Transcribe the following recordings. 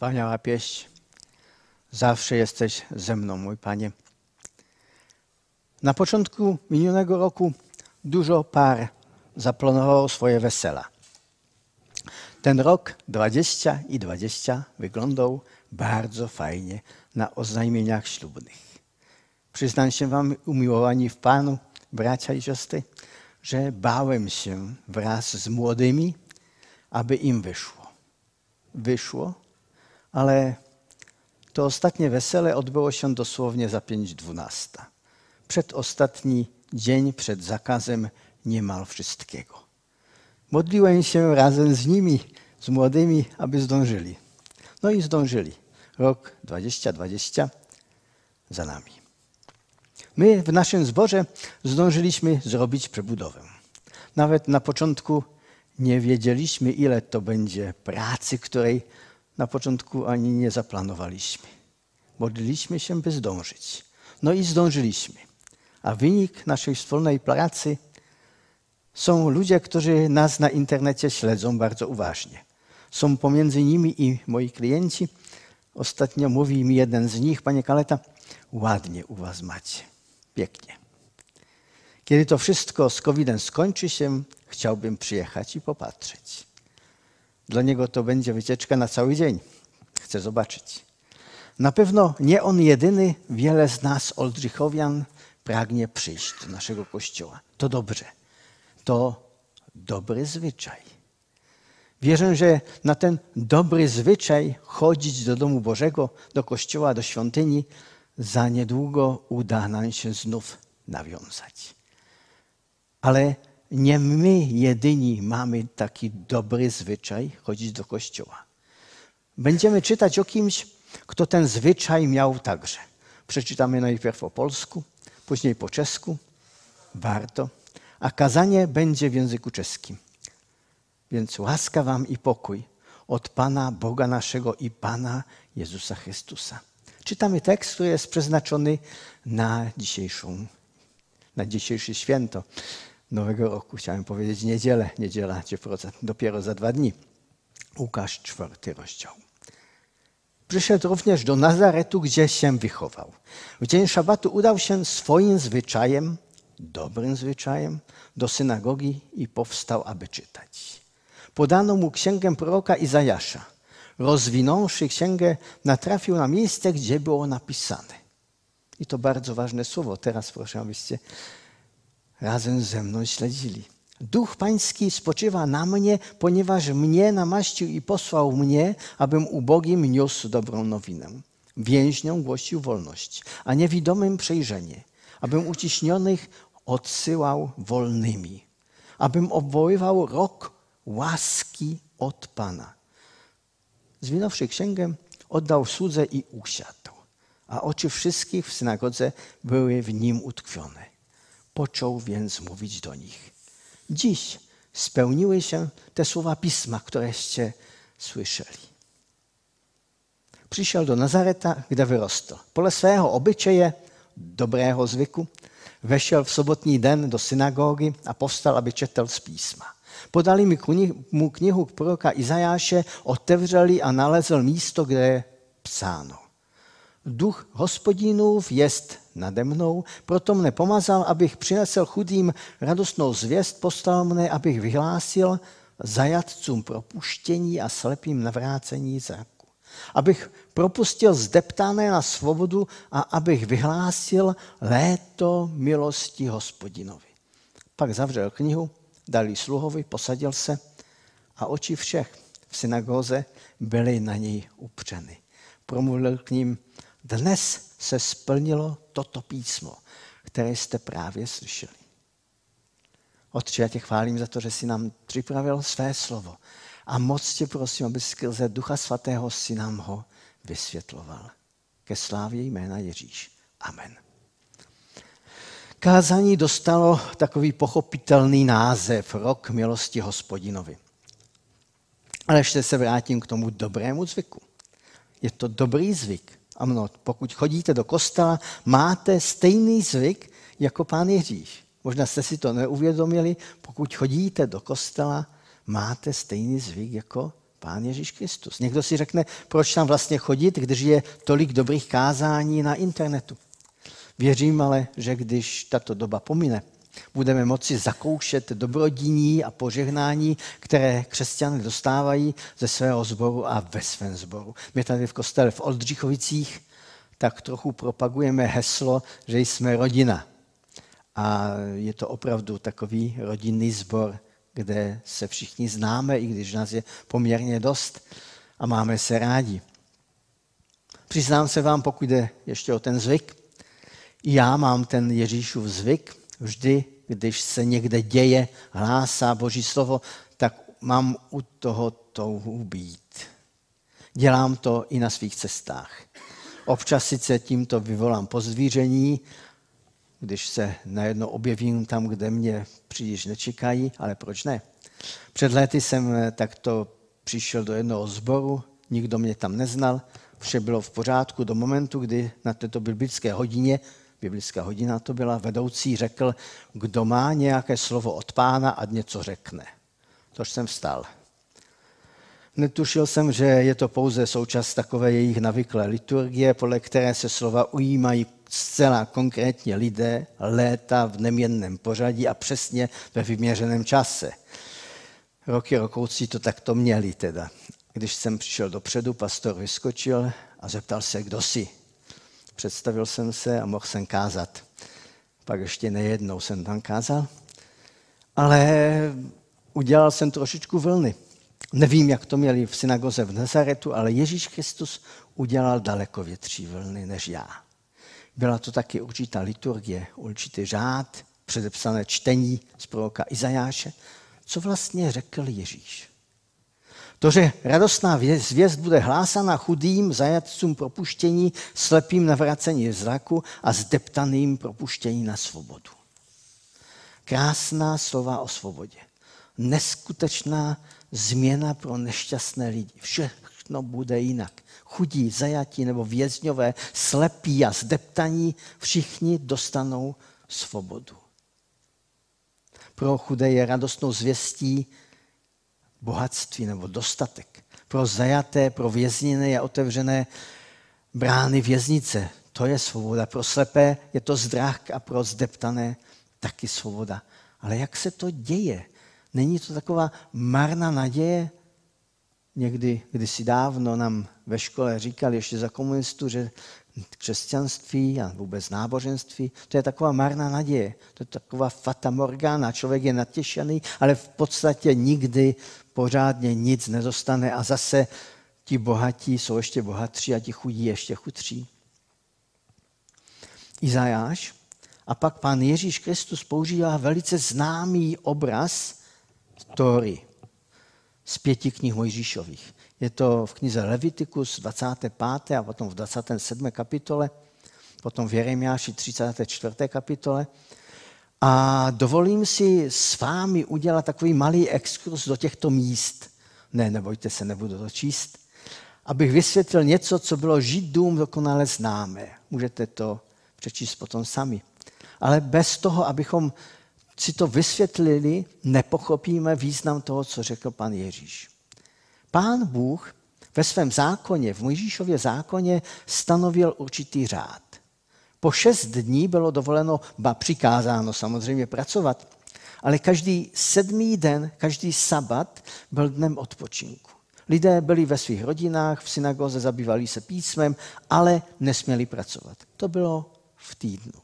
Wspaniała pieśń. Zawsze jesteś ze mną, mój Panie. Na początku minionego roku dużo par zaplanowało swoje wesela. Ten rok 20 i 20 wyglądał bardzo fajnie na oznajmieniach ślubnych. Przyznam się Wam, umiłowani w Panu, bracia i siostry, że bałem się wraz z młodymi, aby im wyszło. Wyszło, ale to ostatnie wesele odbyło się dosłownie za 5.12. Przedostatni dzień przed zakazem niemal wszystkiego. Modliłem się razem z nimi, z młodymi, aby zdążyli. No i zdążyli. Rok 2020 za nami. My w naszym zborze zdążyliśmy zrobić przebudowę. Nawet na początku nie wiedzieliśmy, ile to będzie pracy, której na początku ani nie zaplanowaliśmy. Modliliśmy się, by zdążyć. No i zdążyliśmy. A wynik naszej wspólnej pracy są ludzie, którzy nas na internecie śledzą bardzo uważnie. Są pomiędzy nimi i moi klienci. Ostatnio mówi mi jeden z nich, panie Kaleta, ładnie u was macie. Pięknie. Kiedy to wszystko z COVID-em skończy się, chciałbym przyjechać i popatrzeć. Dla niego to będzie wycieczka na cały dzień. Chcę zobaczyć. Na pewno nie on jedyny, wiele z nas, Oldrzychowian, pragnie przyjść do naszego kościoła. To dobrze. To dobry zwyczaj. Wierzę, że na ten dobry zwyczaj chodzić do domu Bożego, do kościoła, do świątyni, za niedługo uda nam się znów nawiązać. Ale nie my jedyni mamy taki dobry zwyczaj chodzić do kościoła. Będziemy czytać o kimś, kto ten zwyczaj miał także. Przeczytamy najpierw o polsku, później po czesku. Warto. A kazanie będzie w języku czeskim. Więc łaska wam i pokój od Pana Boga naszego i Pana Jezusa Chrystusa. Czytamy tekst, który jest przeznaczony na dzisiejszą, na dzisiejsze święto Nowego Roku. Chciałem powiedzieć niedzielę, niedziela dopiero za dwa dni. Łukasz, czwarty rozdział. Przyszedł również do Nazaretu, gdzie się wychował. W dzień szabatu udał się swoim zwyczajem, dobrym zwyczajem, do synagogi i powstał, aby czytać. Podano mu księgę proroka Izajasza. Rozwinąwszy księgę, natrafił na miejsce, gdzie było napisane. I to bardzo ważne słowo. Teraz proszę, abyście razem ze mną śledzili. Duch Pański spoczywa na mnie, ponieważ mnie namaścił i posłał mnie, abym ubogim niósł dobrą nowinę. Więźniom głosił wolność, a niewidomym przejrzenie, abym uciśnionych odsyłał wolnymi, abym obwoływał rok łaski od Pana. Zwinąwszy księgę, oddał słudze i usiadł, a oczy wszystkich w synagodze były w nim utkwione. Począł więc mówić do nich. Dziś spełniły się te słowa pisma, któreście słyszeli. Přišel do Nazareta, kde vyrostl. Podle svého obyčeje, dobrého zvyku, vešel v sobotní den do synagogy a povstal, aby četl z písma. Podali mu knihu proroka Izajáše, otevřeli a nalezl místo, kde je psáno. Duch hospodinův jest nade mnou, proto mne pomazal, abych přinesl chudým radostnou zvěst, postal mne, abych vyhlásil zajatcům propuštění a slepým navrácení zraku. Abych propustil zdeptané na svobodu a abych vyhlásil léto milosti hospodinovi. Pak zavřel knihu, dal jí sluhovi, posadil se a oči všech v synagóze byly na něj upřeny. Promluvil k ním, dnes se splnilo toto písmo, které jste právě slyšeli. Otče, já tě chválím za to, že jsi nám připravil své slovo. A moc tě prosím, aby skrze Ducha Svatého si nám ho vysvětloval. Ke slávě jména Ježíš. Amen. Kázání dostalo takový pochopitelný název Rok milosti hospodinovi. Ale ještě se vrátím k tomu dobrému zvyku. Je to dobrý zvyk, ano, pokud chodíte do kostela, máte stejný zvyk jako pán Ježíš. Možná jste si to neuvědomili, pokud chodíte do kostela, máte stejný zvyk jako Pán Ježíš Kristus. Někdo si řekne, proč tam vlastně chodit, když je tolik dobrých kázání na internetu. Věřím ale, že když tato doba pomine, budeme moci zakoušet dobrodiní a požehnání, které křesťané dostávají ze svého sboru a ve svém sboru. My tady v kostele v Oldřichovicích tak trochu propagujeme heslo, že jsme rodina. A je to opravdu takový rodinný sbor, kde se všichni známe, i když nás je poměrně dost a máme se rádi. Přiznám se vám, pokud jde ještě o ten zvyk, já mám ten Ježíšův zvyk, vždy, když se někde děje, hlásá Boží slovo, tak mám u toho touhu být. Dělám to i na svých cestách. Občas sice tímto vyvolám pozdvíření, když se najednou objevím tam, kde mě příliš nečekají, ale proč ne? Před lety jsem takto přišel do jednoho sboru, nikdo mě tam neznal, vše bylo v pořádku do momentu, kdy na této biblické hodině biblická hodina to byla, vedoucí řekl, kdo má nějaké slovo od pána, a něco řekne. Tož jsem vstal. Netušil jsem, že je to pouze součást takové jejich navyklé liturgie, podle které se slova ujímají zcela konkrétně lidé, léta v neměnném pořadí a přesně ve vyměřeném čase. Roky rokoucí to takto měli teda. Když jsem přišel dopředu, pastor vyskočil a zeptal se, kdo jsi představil jsem se a mohl jsem kázat. Pak ještě nejednou jsem tam kázal, ale udělal jsem trošičku vlny. Nevím, jak to měli v synagoze v Nazaretu, ale Ježíš Kristus udělal daleko větší vlny než já. Byla to taky určitá liturgie, určitý řád, předepsané čtení z proroka Izajáše. Co vlastně řekl Ježíš? To, že radostná zvěst bude hlásána chudým zajatcům propuštění, slepým navracení zraku a zdeptaným propuštění na svobodu. Krásná slova o svobodě. Neskutečná změna pro nešťastné lidi. Všechno bude jinak. Chudí, zajatí nebo vězňové, slepí a zdeptaní, všichni dostanou svobodu. Pro chudé je radostnou zvěstí bohatství nebo dostatek. Pro zajaté, pro vězněné je otevřené brány věznice. To je svoboda. Pro slepé je to zdrah a pro zdeptané taky svoboda. Ale jak se to děje? Není to taková marná naděje? Někdy, kdysi dávno nám ve škole říkali ještě za komunistů, že křesťanství a vůbec náboženství, to je taková marná naděje. To je taková fata morgana. Člověk je natěšený, ale v podstatě nikdy pořádně nic nedostane a zase ti bohatí jsou ještě bohatší a ti chudí ještě chudší. Izajáš a pak pán Ježíš Kristus používá velice známý obraz Tory z pěti knih Mojžíšových. Je to v knize Levitikus 25. a potom v 27. kapitole, potom v Jeremiáši 34. kapitole. A dovolím si s vámi udělat takový malý exkurs do těchto míst. Ne, nebojte se, nebudu to číst. Abych vysvětlil něco, co bylo Židům dokonale známé. Můžete to přečíst potom sami. Ale bez toho, abychom si to vysvětlili, nepochopíme význam toho, co řekl pan Ježíš. Pán Bůh ve svém zákoně, v Mojžíšově zákoně, stanovil určitý řád. Po šest dní bylo dovoleno, ba přikázáno samozřejmě pracovat, ale každý sedmý den, každý sabat byl dnem odpočinku. Lidé byli ve svých rodinách, v synagoze zabývali se písmem, ale nesměli pracovat. To bylo v týdnu.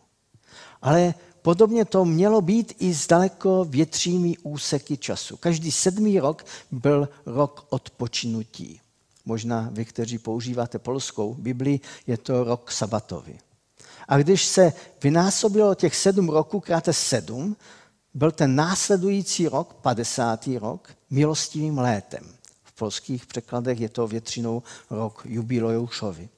Ale podobně to mělo být i s daleko většími úseky času. Každý sedmý rok byl rok odpočinutí. Možná vy, kteří používáte polskou Bibli, je to rok sabatový. A když se vynásobilo těch sedm roků kráte sedm, byl ten následující rok, 50. rok, milostivým létem. V polských překladech je to většinou rok jubileušovi.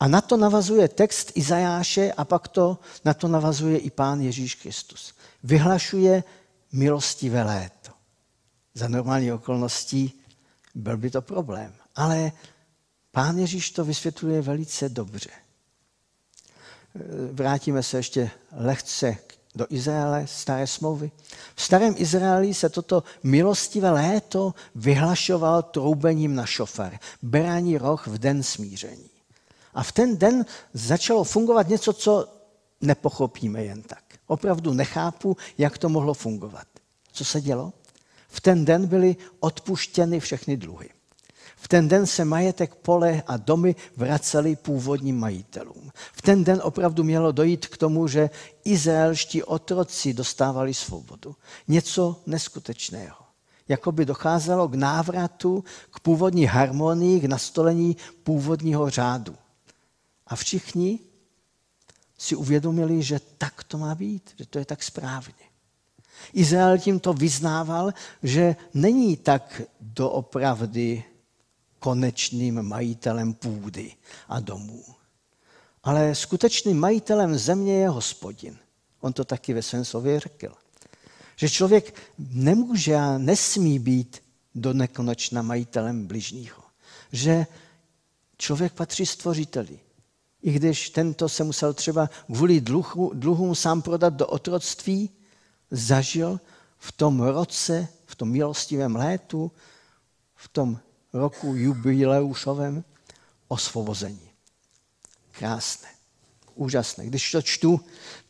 A na to navazuje text Izajáše a pak to, na to navazuje i pán Ježíš Kristus. Vyhlašuje milostivé léto. Za normální okolností byl by to problém. Ale pán Ježíš to vysvětluje velice dobře vrátíme se ještě lehce do Izraele staré smlouvy. V starém Izraeli se toto milostivé léto vyhlašoval troubením na šofar, berání roh v den smíření. A v ten den začalo fungovat něco, co nepochopíme jen tak. Opravdu nechápu, jak to mohlo fungovat. Co se dělo? V ten den byly odpuštěny všechny dluhy. V ten den se majetek, pole a domy vracely původním majitelům. V ten den opravdu mělo dojít k tomu, že izraelští otroci dostávali svobodu. Něco neskutečného. Jakoby docházelo k návratu, k původní harmonii, k nastolení původního řádu. A všichni si uvědomili, že tak to má být, že to je tak správně. Izrael tímto vyznával, že není tak doopravdy konečným majitelem půdy a domů. Ale skutečným majitelem země je hospodin. On to taky ve svém slově řekl. Že člověk nemůže a nesmí být do nekonečna majitelem bližního. Že člověk patří stvořiteli. I když tento se musel třeba kvůli dluhu, dluhům sám prodat do otroctví, zažil v tom roce, v tom milostivém létu, v tom roku jubileušovém osvobození. Krásné, úžasné. Když to čtu,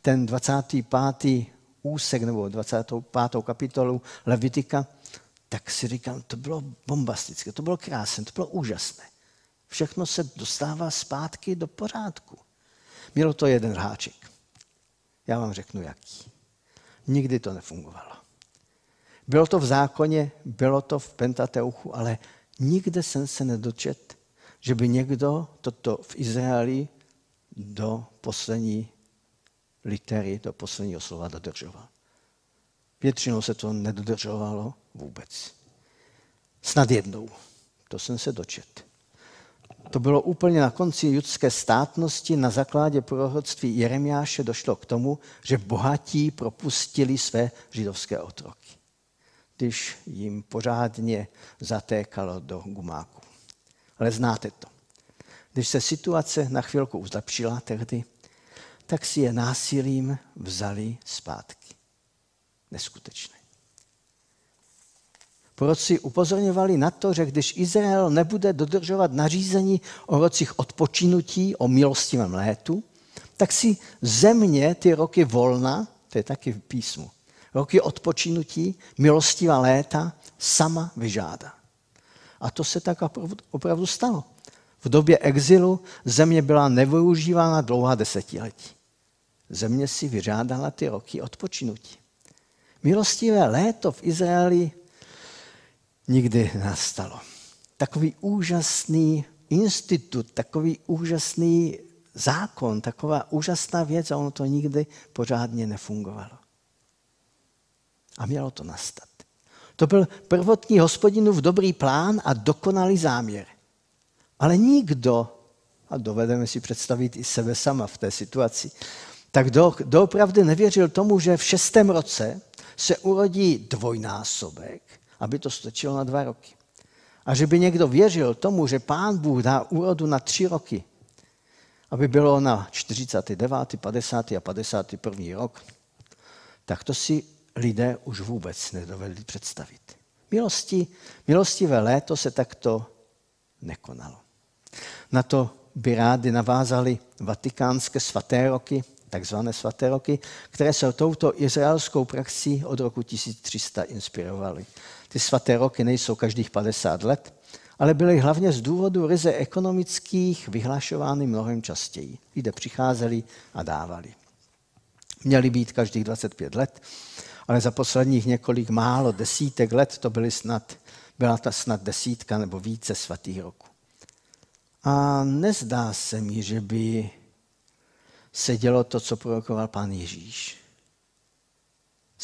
ten 25. úsek nebo 25. kapitolu Levitika, tak si říkám, to bylo bombastické, to bylo krásné, to bylo úžasné. Všechno se dostává zpátky do pořádku. Mělo to jeden háček. Já vám řeknu, jaký. Nikdy to nefungovalo. Bylo to v zákoně, bylo to v Pentateuchu, ale Nikde jsem se nedočet, že by někdo toto v Izraeli do poslední litery, do posledního slova dodržoval. Většinou se to nedodržovalo vůbec. Snad jednou. To jsem se dočet. To bylo úplně na konci judské státnosti. Na základě proroctví Jeremiáše došlo k tomu, že bohatí propustili své židovské otroky když jim pořádně zatékalo do gumáku. Ale znáte to. Když se situace na chvilku uzlepšila tehdy, tak si je násilím vzali zpátky. Neskutečné. Proroci upozorňovali na to, že když Izrael nebude dodržovat nařízení o rocích odpočinutí, o milostivém létu, tak si země ty roky volna, to je taky v písmu, roky odpočinutí, milostivá léta sama vyžádá. A to se tak opravdu stalo. V době exilu země byla nevyužívána dlouhá desetiletí. Země si vyžádala ty roky odpočinutí. Milostivé léto v Izraeli nikdy nastalo. Takový úžasný institut, takový úžasný zákon, taková úžasná věc a ono to nikdy pořádně nefungovalo. A mělo to nastat. To byl prvotní hospodinův dobrý plán a dokonalý záměr. Ale nikdo, a dovedeme si představit i sebe sama v té situaci, tak do, doopravdy nevěřil tomu, že v šestém roce se urodí dvojnásobek, aby to stačilo na dva roky. A že by někdo věřil tomu, že pán Bůh dá úrodu na tři roky, aby bylo na 49., 50. a 51. rok, tak to si lidé už vůbec nedovedli představit. Milosti, milostivé léto se takto nekonalo. Na to by rádi navázali vatikánské svaté roky, takzvané svaté roky, které se touto izraelskou praxí od roku 1300 inspirovaly. Ty svaté roky nejsou každých 50 let, ale byly hlavně z důvodu ryze ekonomických vyhlašovány mnohem častěji. Lidé přicházeli a dávali. Měly být každých 25 let ale za posledních několik málo desítek let to byly snad, byla ta snad desítka nebo více svatých roků. A nezdá se mi, že by se dělo to, co prorokoval pán Ježíš.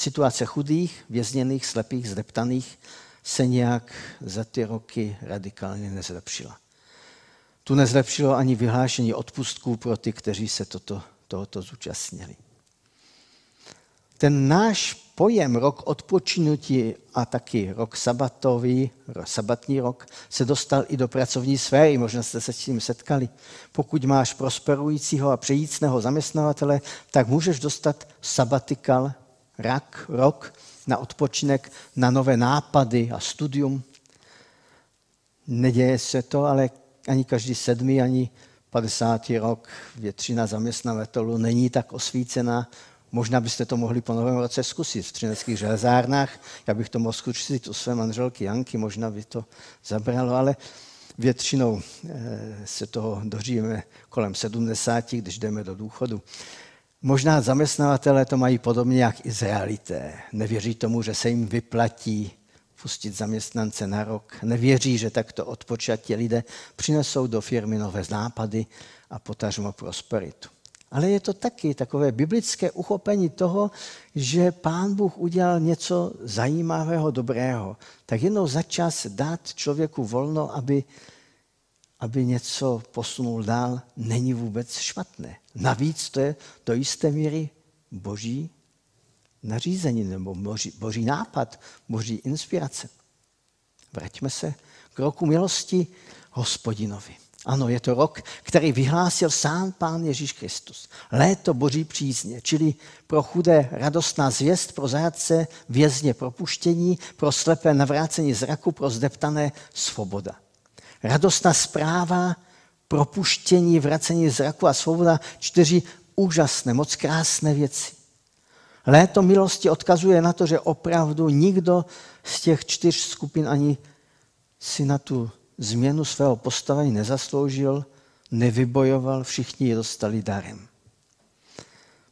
Situace chudých, vězněných, slepých, zdeptaných se nějak za ty roky radikálně nezlepšila. Tu nezlepšilo ani vyhlášení odpustků pro ty, kteří se toto, tohoto zúčastnili. Ten náš pojem rok odpočinutí a taky rok sabatový, sabatní rok, se dostal i do pracovní sféry, možná jste se s tím setkali. Pokud máš prosperujícího a přejícného zaměstnavatele, tak můžeš dostat sabatikal, rak, rok na odpočinek, na nové nápady a studium. Neděje se to, ale ani každý sedmý, ani 50. rok většina zaměstnavatelů není tak osvícená, Možná byste to mohli po novém roce zkusit v třineckých železárnách. Já bych to mohl zkusit u své manželky Janky, možná by to zabralo, ale většinou eh, se toho dožijeme kolem 70, když jdeme do důchodu. Možná zaměstnavatelé to mají podobně jak Izraelité. Nevěří tomu, že se jim vyplatí pustit zaměstnance na rok. Nevěří, že takto odpočatí lidé přinesou do firmy nové nápady a potažmo prosperitu. Ale je to taky takové biblické uchopení toho, že pán Bůh udělal něco zajímavého, dobrého. Tak jednou za čas dát člověku volno, aby, aby něco posunul dál, není vůbec špatné. Navíc to je do jisté míry boží nařízení nebo boží, boží nápad, boží inspirace. Vraťme se k roku milosti hospodinovi. Ano, je to rok, který vyhlásil sám Pán Ježíš Kristus. Léto boží přízně, čili pro chudé radostná zvěst, pro zajatce vězně propuštění, pro slepé navrácení zraku, pro zdeptané svoboda. Radostná zpráva, propuštění, vracení zraku a svoboda, čtyři úžasné, moc krásné věci. Léto milosti odkazuje na to, že opravdu nikdo z těch čtyř skupin ani si na tu změnu svého postavení nezasloužil, nevybojoval, všichni je dostali darem.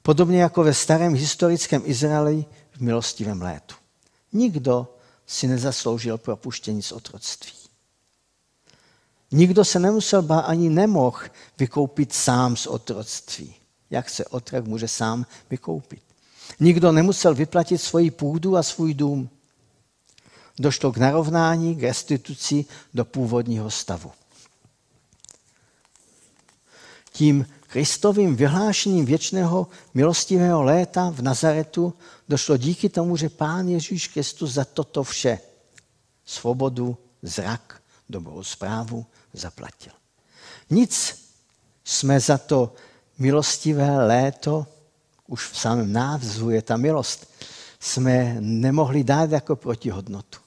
Podobně jako ve starém historickém Izraeli v milostivém létu. Nikdo si nezasloužil propuštění z otroctví. Nikdo se nemusel ba ani nemohl vykoupit sám z otroctví. Jak se otrok může sám vykoupit? Nikdo nemusel vyplatit svoji půdu a svůj dům došlo k narovnání, k restituci do původního stavu. Tím Kristovým vyhlášením věčného milostivého léta v Nazaretu došlo díky tomu, že Pán Ježíš Kristus za toto vše, svobodu, zrak, dobrou zprávu, zaplatil. Nic jsme za to milostivé léto, už v samém návzu je ta milost, jsme nemohli dát jako protihodnotu.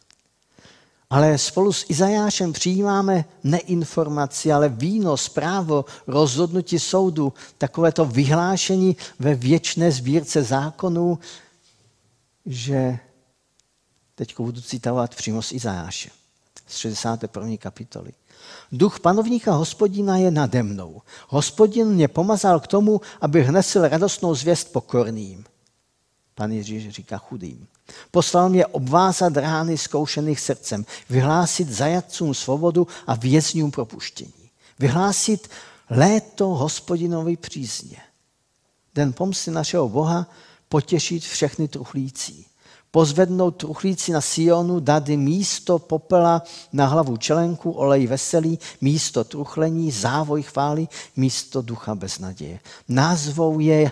Ale spolu s Izajášem přijímáme neinformaci, ale výnos, právo, rozhodnutí soudu, takovéto vyhlášení ve věčné sbírce zákonů, že teď budu citovat přímo z Izajáše, z 61. kapitoly. Duch panovníka hospodina je nade mnou. Hospodin mě pomazal k tomu, abych hnesl radostnou zvěst pokorným. Pan Ježíš říká chudým. Poslal mě obvázat rány zkoušených srdcem, vyhlásit zajatcům svobodu a vězňům propuštění. Vyhlásit léto hospodinovi přízně. Den pomsty našeho Boha potěšit všechny truchlící. Pozvednout truchlíci na Sionu, dady místo popela na hlavu čelenku, olej veselý, místo truchlení, závoj chvály, místo ducha beznaděje. Názvou je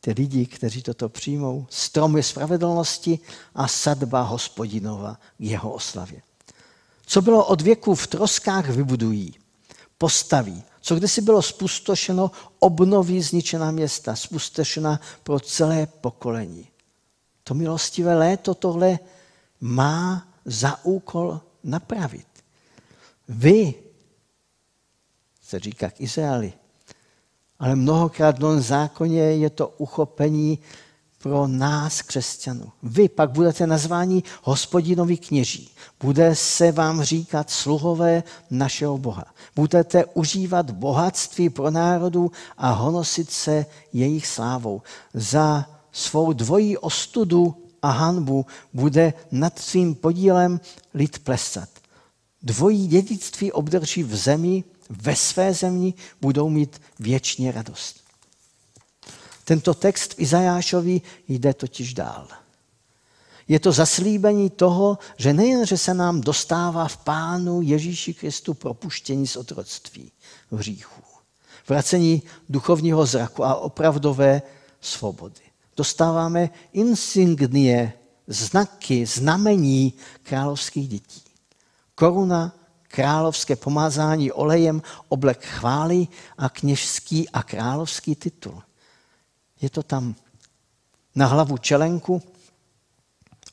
ty lidi, kteří toto přijmou, stromy spravedlnosti a sadba hospodinova k jeho oslavě. Co bylo od věku v troskách vybudují, postaví. Co kdysi bylo spustošeno, obnoví zničená města, spustošená pro celé pokolení. To milostivé léto tohle má za úkol napravit. Vy, se říká k Izraeli, ale mnohokrát v zákoně je to uchopení pro nás, křesťanů. Vy pak budete nazváni hospodinovi kněží. Bude se vám říkat sluhové našeho Boha. Budete užívat bohatství pro národu a honosit se jejich slávou. Za svou dvojí ostudu a hanbu bude nad svým podílem lid plesat. Dvojí dědictví obdrží v zemi, ve své zemi budou mít věčně radost. Tento text v Izajášovi jde totiž dál. Je to zaslíbení toho, že nejen, že se nám dostává v Pánu Ježíši Kristu propuštění z otroctví hříchů, vracení duchovního zraku a opravdové svobody. Dostáváme insignie, znaky, znamení královských dětí. Koruna, královské pomázání olejem, oblek chvály a kněžský a královský titul. Je to tam na hlavu čelenku,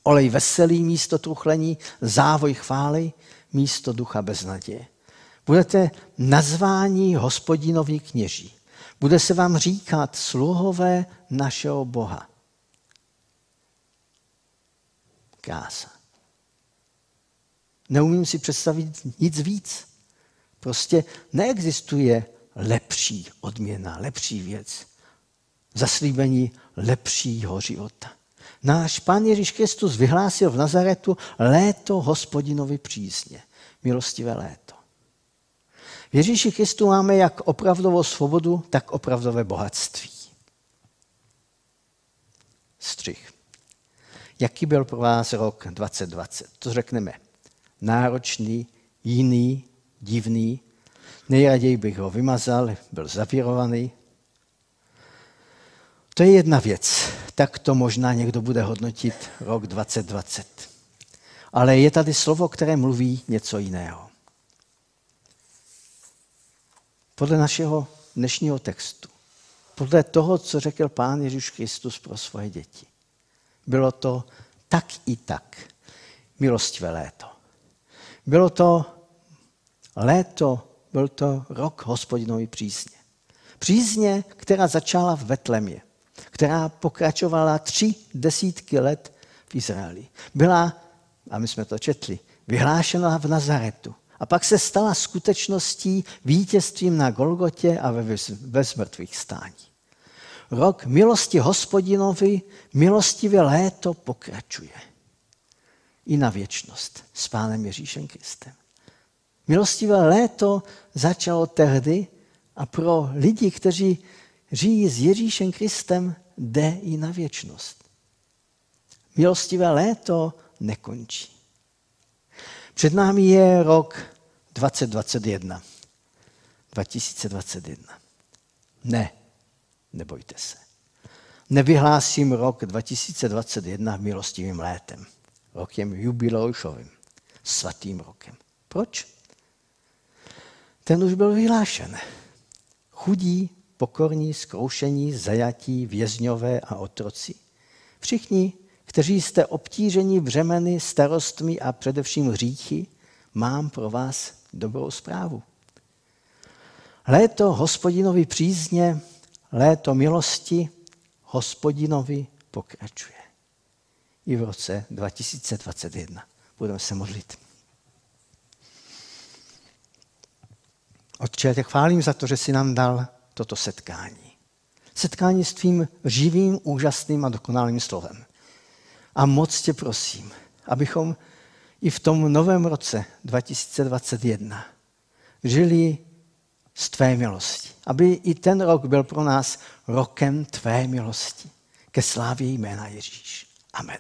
olej veselý místo truchlení, závoj chvály místo ducha beznaděje. Budete nazvání hospodinoví kněží. Bude se vám říkat sluhové našeho Boha. Krása. Neumím si představit nic víc. Prostě neexistuje lepší odměna, lepší věc. Zaslíbení lepšího života. Náš Pán Ježíš Kristus vyhlásil v Nazaretu léto hospodinovi přízně. Milostivé léto. V Ježíši Kristu máme jak opravdovou svobodu, tak opravdové bohatství. Střih. Jaký byl pro vás rok 2020? To řekneme. Náročný, jiný, divný. Nejraději bych ho vymazal, byl zavírovaný. To je jedna věc. Tak to možná někdo bude hodnotit rok 2020. Ale je tady slovo, které mluví něco jiného. Podle našeho dnešního textu, podle toho, co řekl Pán Ježíš Kristus pro svoje děti. Bylo to tak i tak milostivé léto. Bylo to léto, byl to rok hospodinový přízně. Přízně, která začala v Betlemě, která pokračovala tři desítky let v Izraeli. Byla, a my jsme to četli, vyhlášena v Nazaretu. A pak se stala skutečností vítězstvím na Golgotě a ve, ve zmrtvých stání. Rok milosti hospodinovi, milostivě léto pokračuje. I na věčnost s Pánem Ježíšem Kristem. Milostivé léto začalo tehdy a pro lidi, kteří žijí s Ježíšem Kristem, jde i na věčnost. Milostivé léto nekončí. Před námi je rok 2021. 2021. Ne, nebojte se. Nevyhlásím rok 2021 milostivým létem. Rokem jubileušovým. Svatým rokem. Proč? Ten už byl vyhlášen. Chudí, pokorní, zkoušení, zajatí, vězňové a otroci. Všichni kteří jste obtíženi břemeny, starostmi a především hříchy, mám pro vás dobrou zprávu. Léto hospodinovi přízně, léto milosti hospodinovi pokračuje. I v roce 2021. Budeme se modlit. Otče, tě chválím za to, že jsi nám dal toto setkání. Setkání s tvým živým, úžasným a dokonalým slovem. A moc tě prosím, abychom i v tom novém roce 2021 žili z tvé milosti. Aby i ten rok byl pro nás rokem tvé milosti. Ke slávě jména Ježíš. Amen.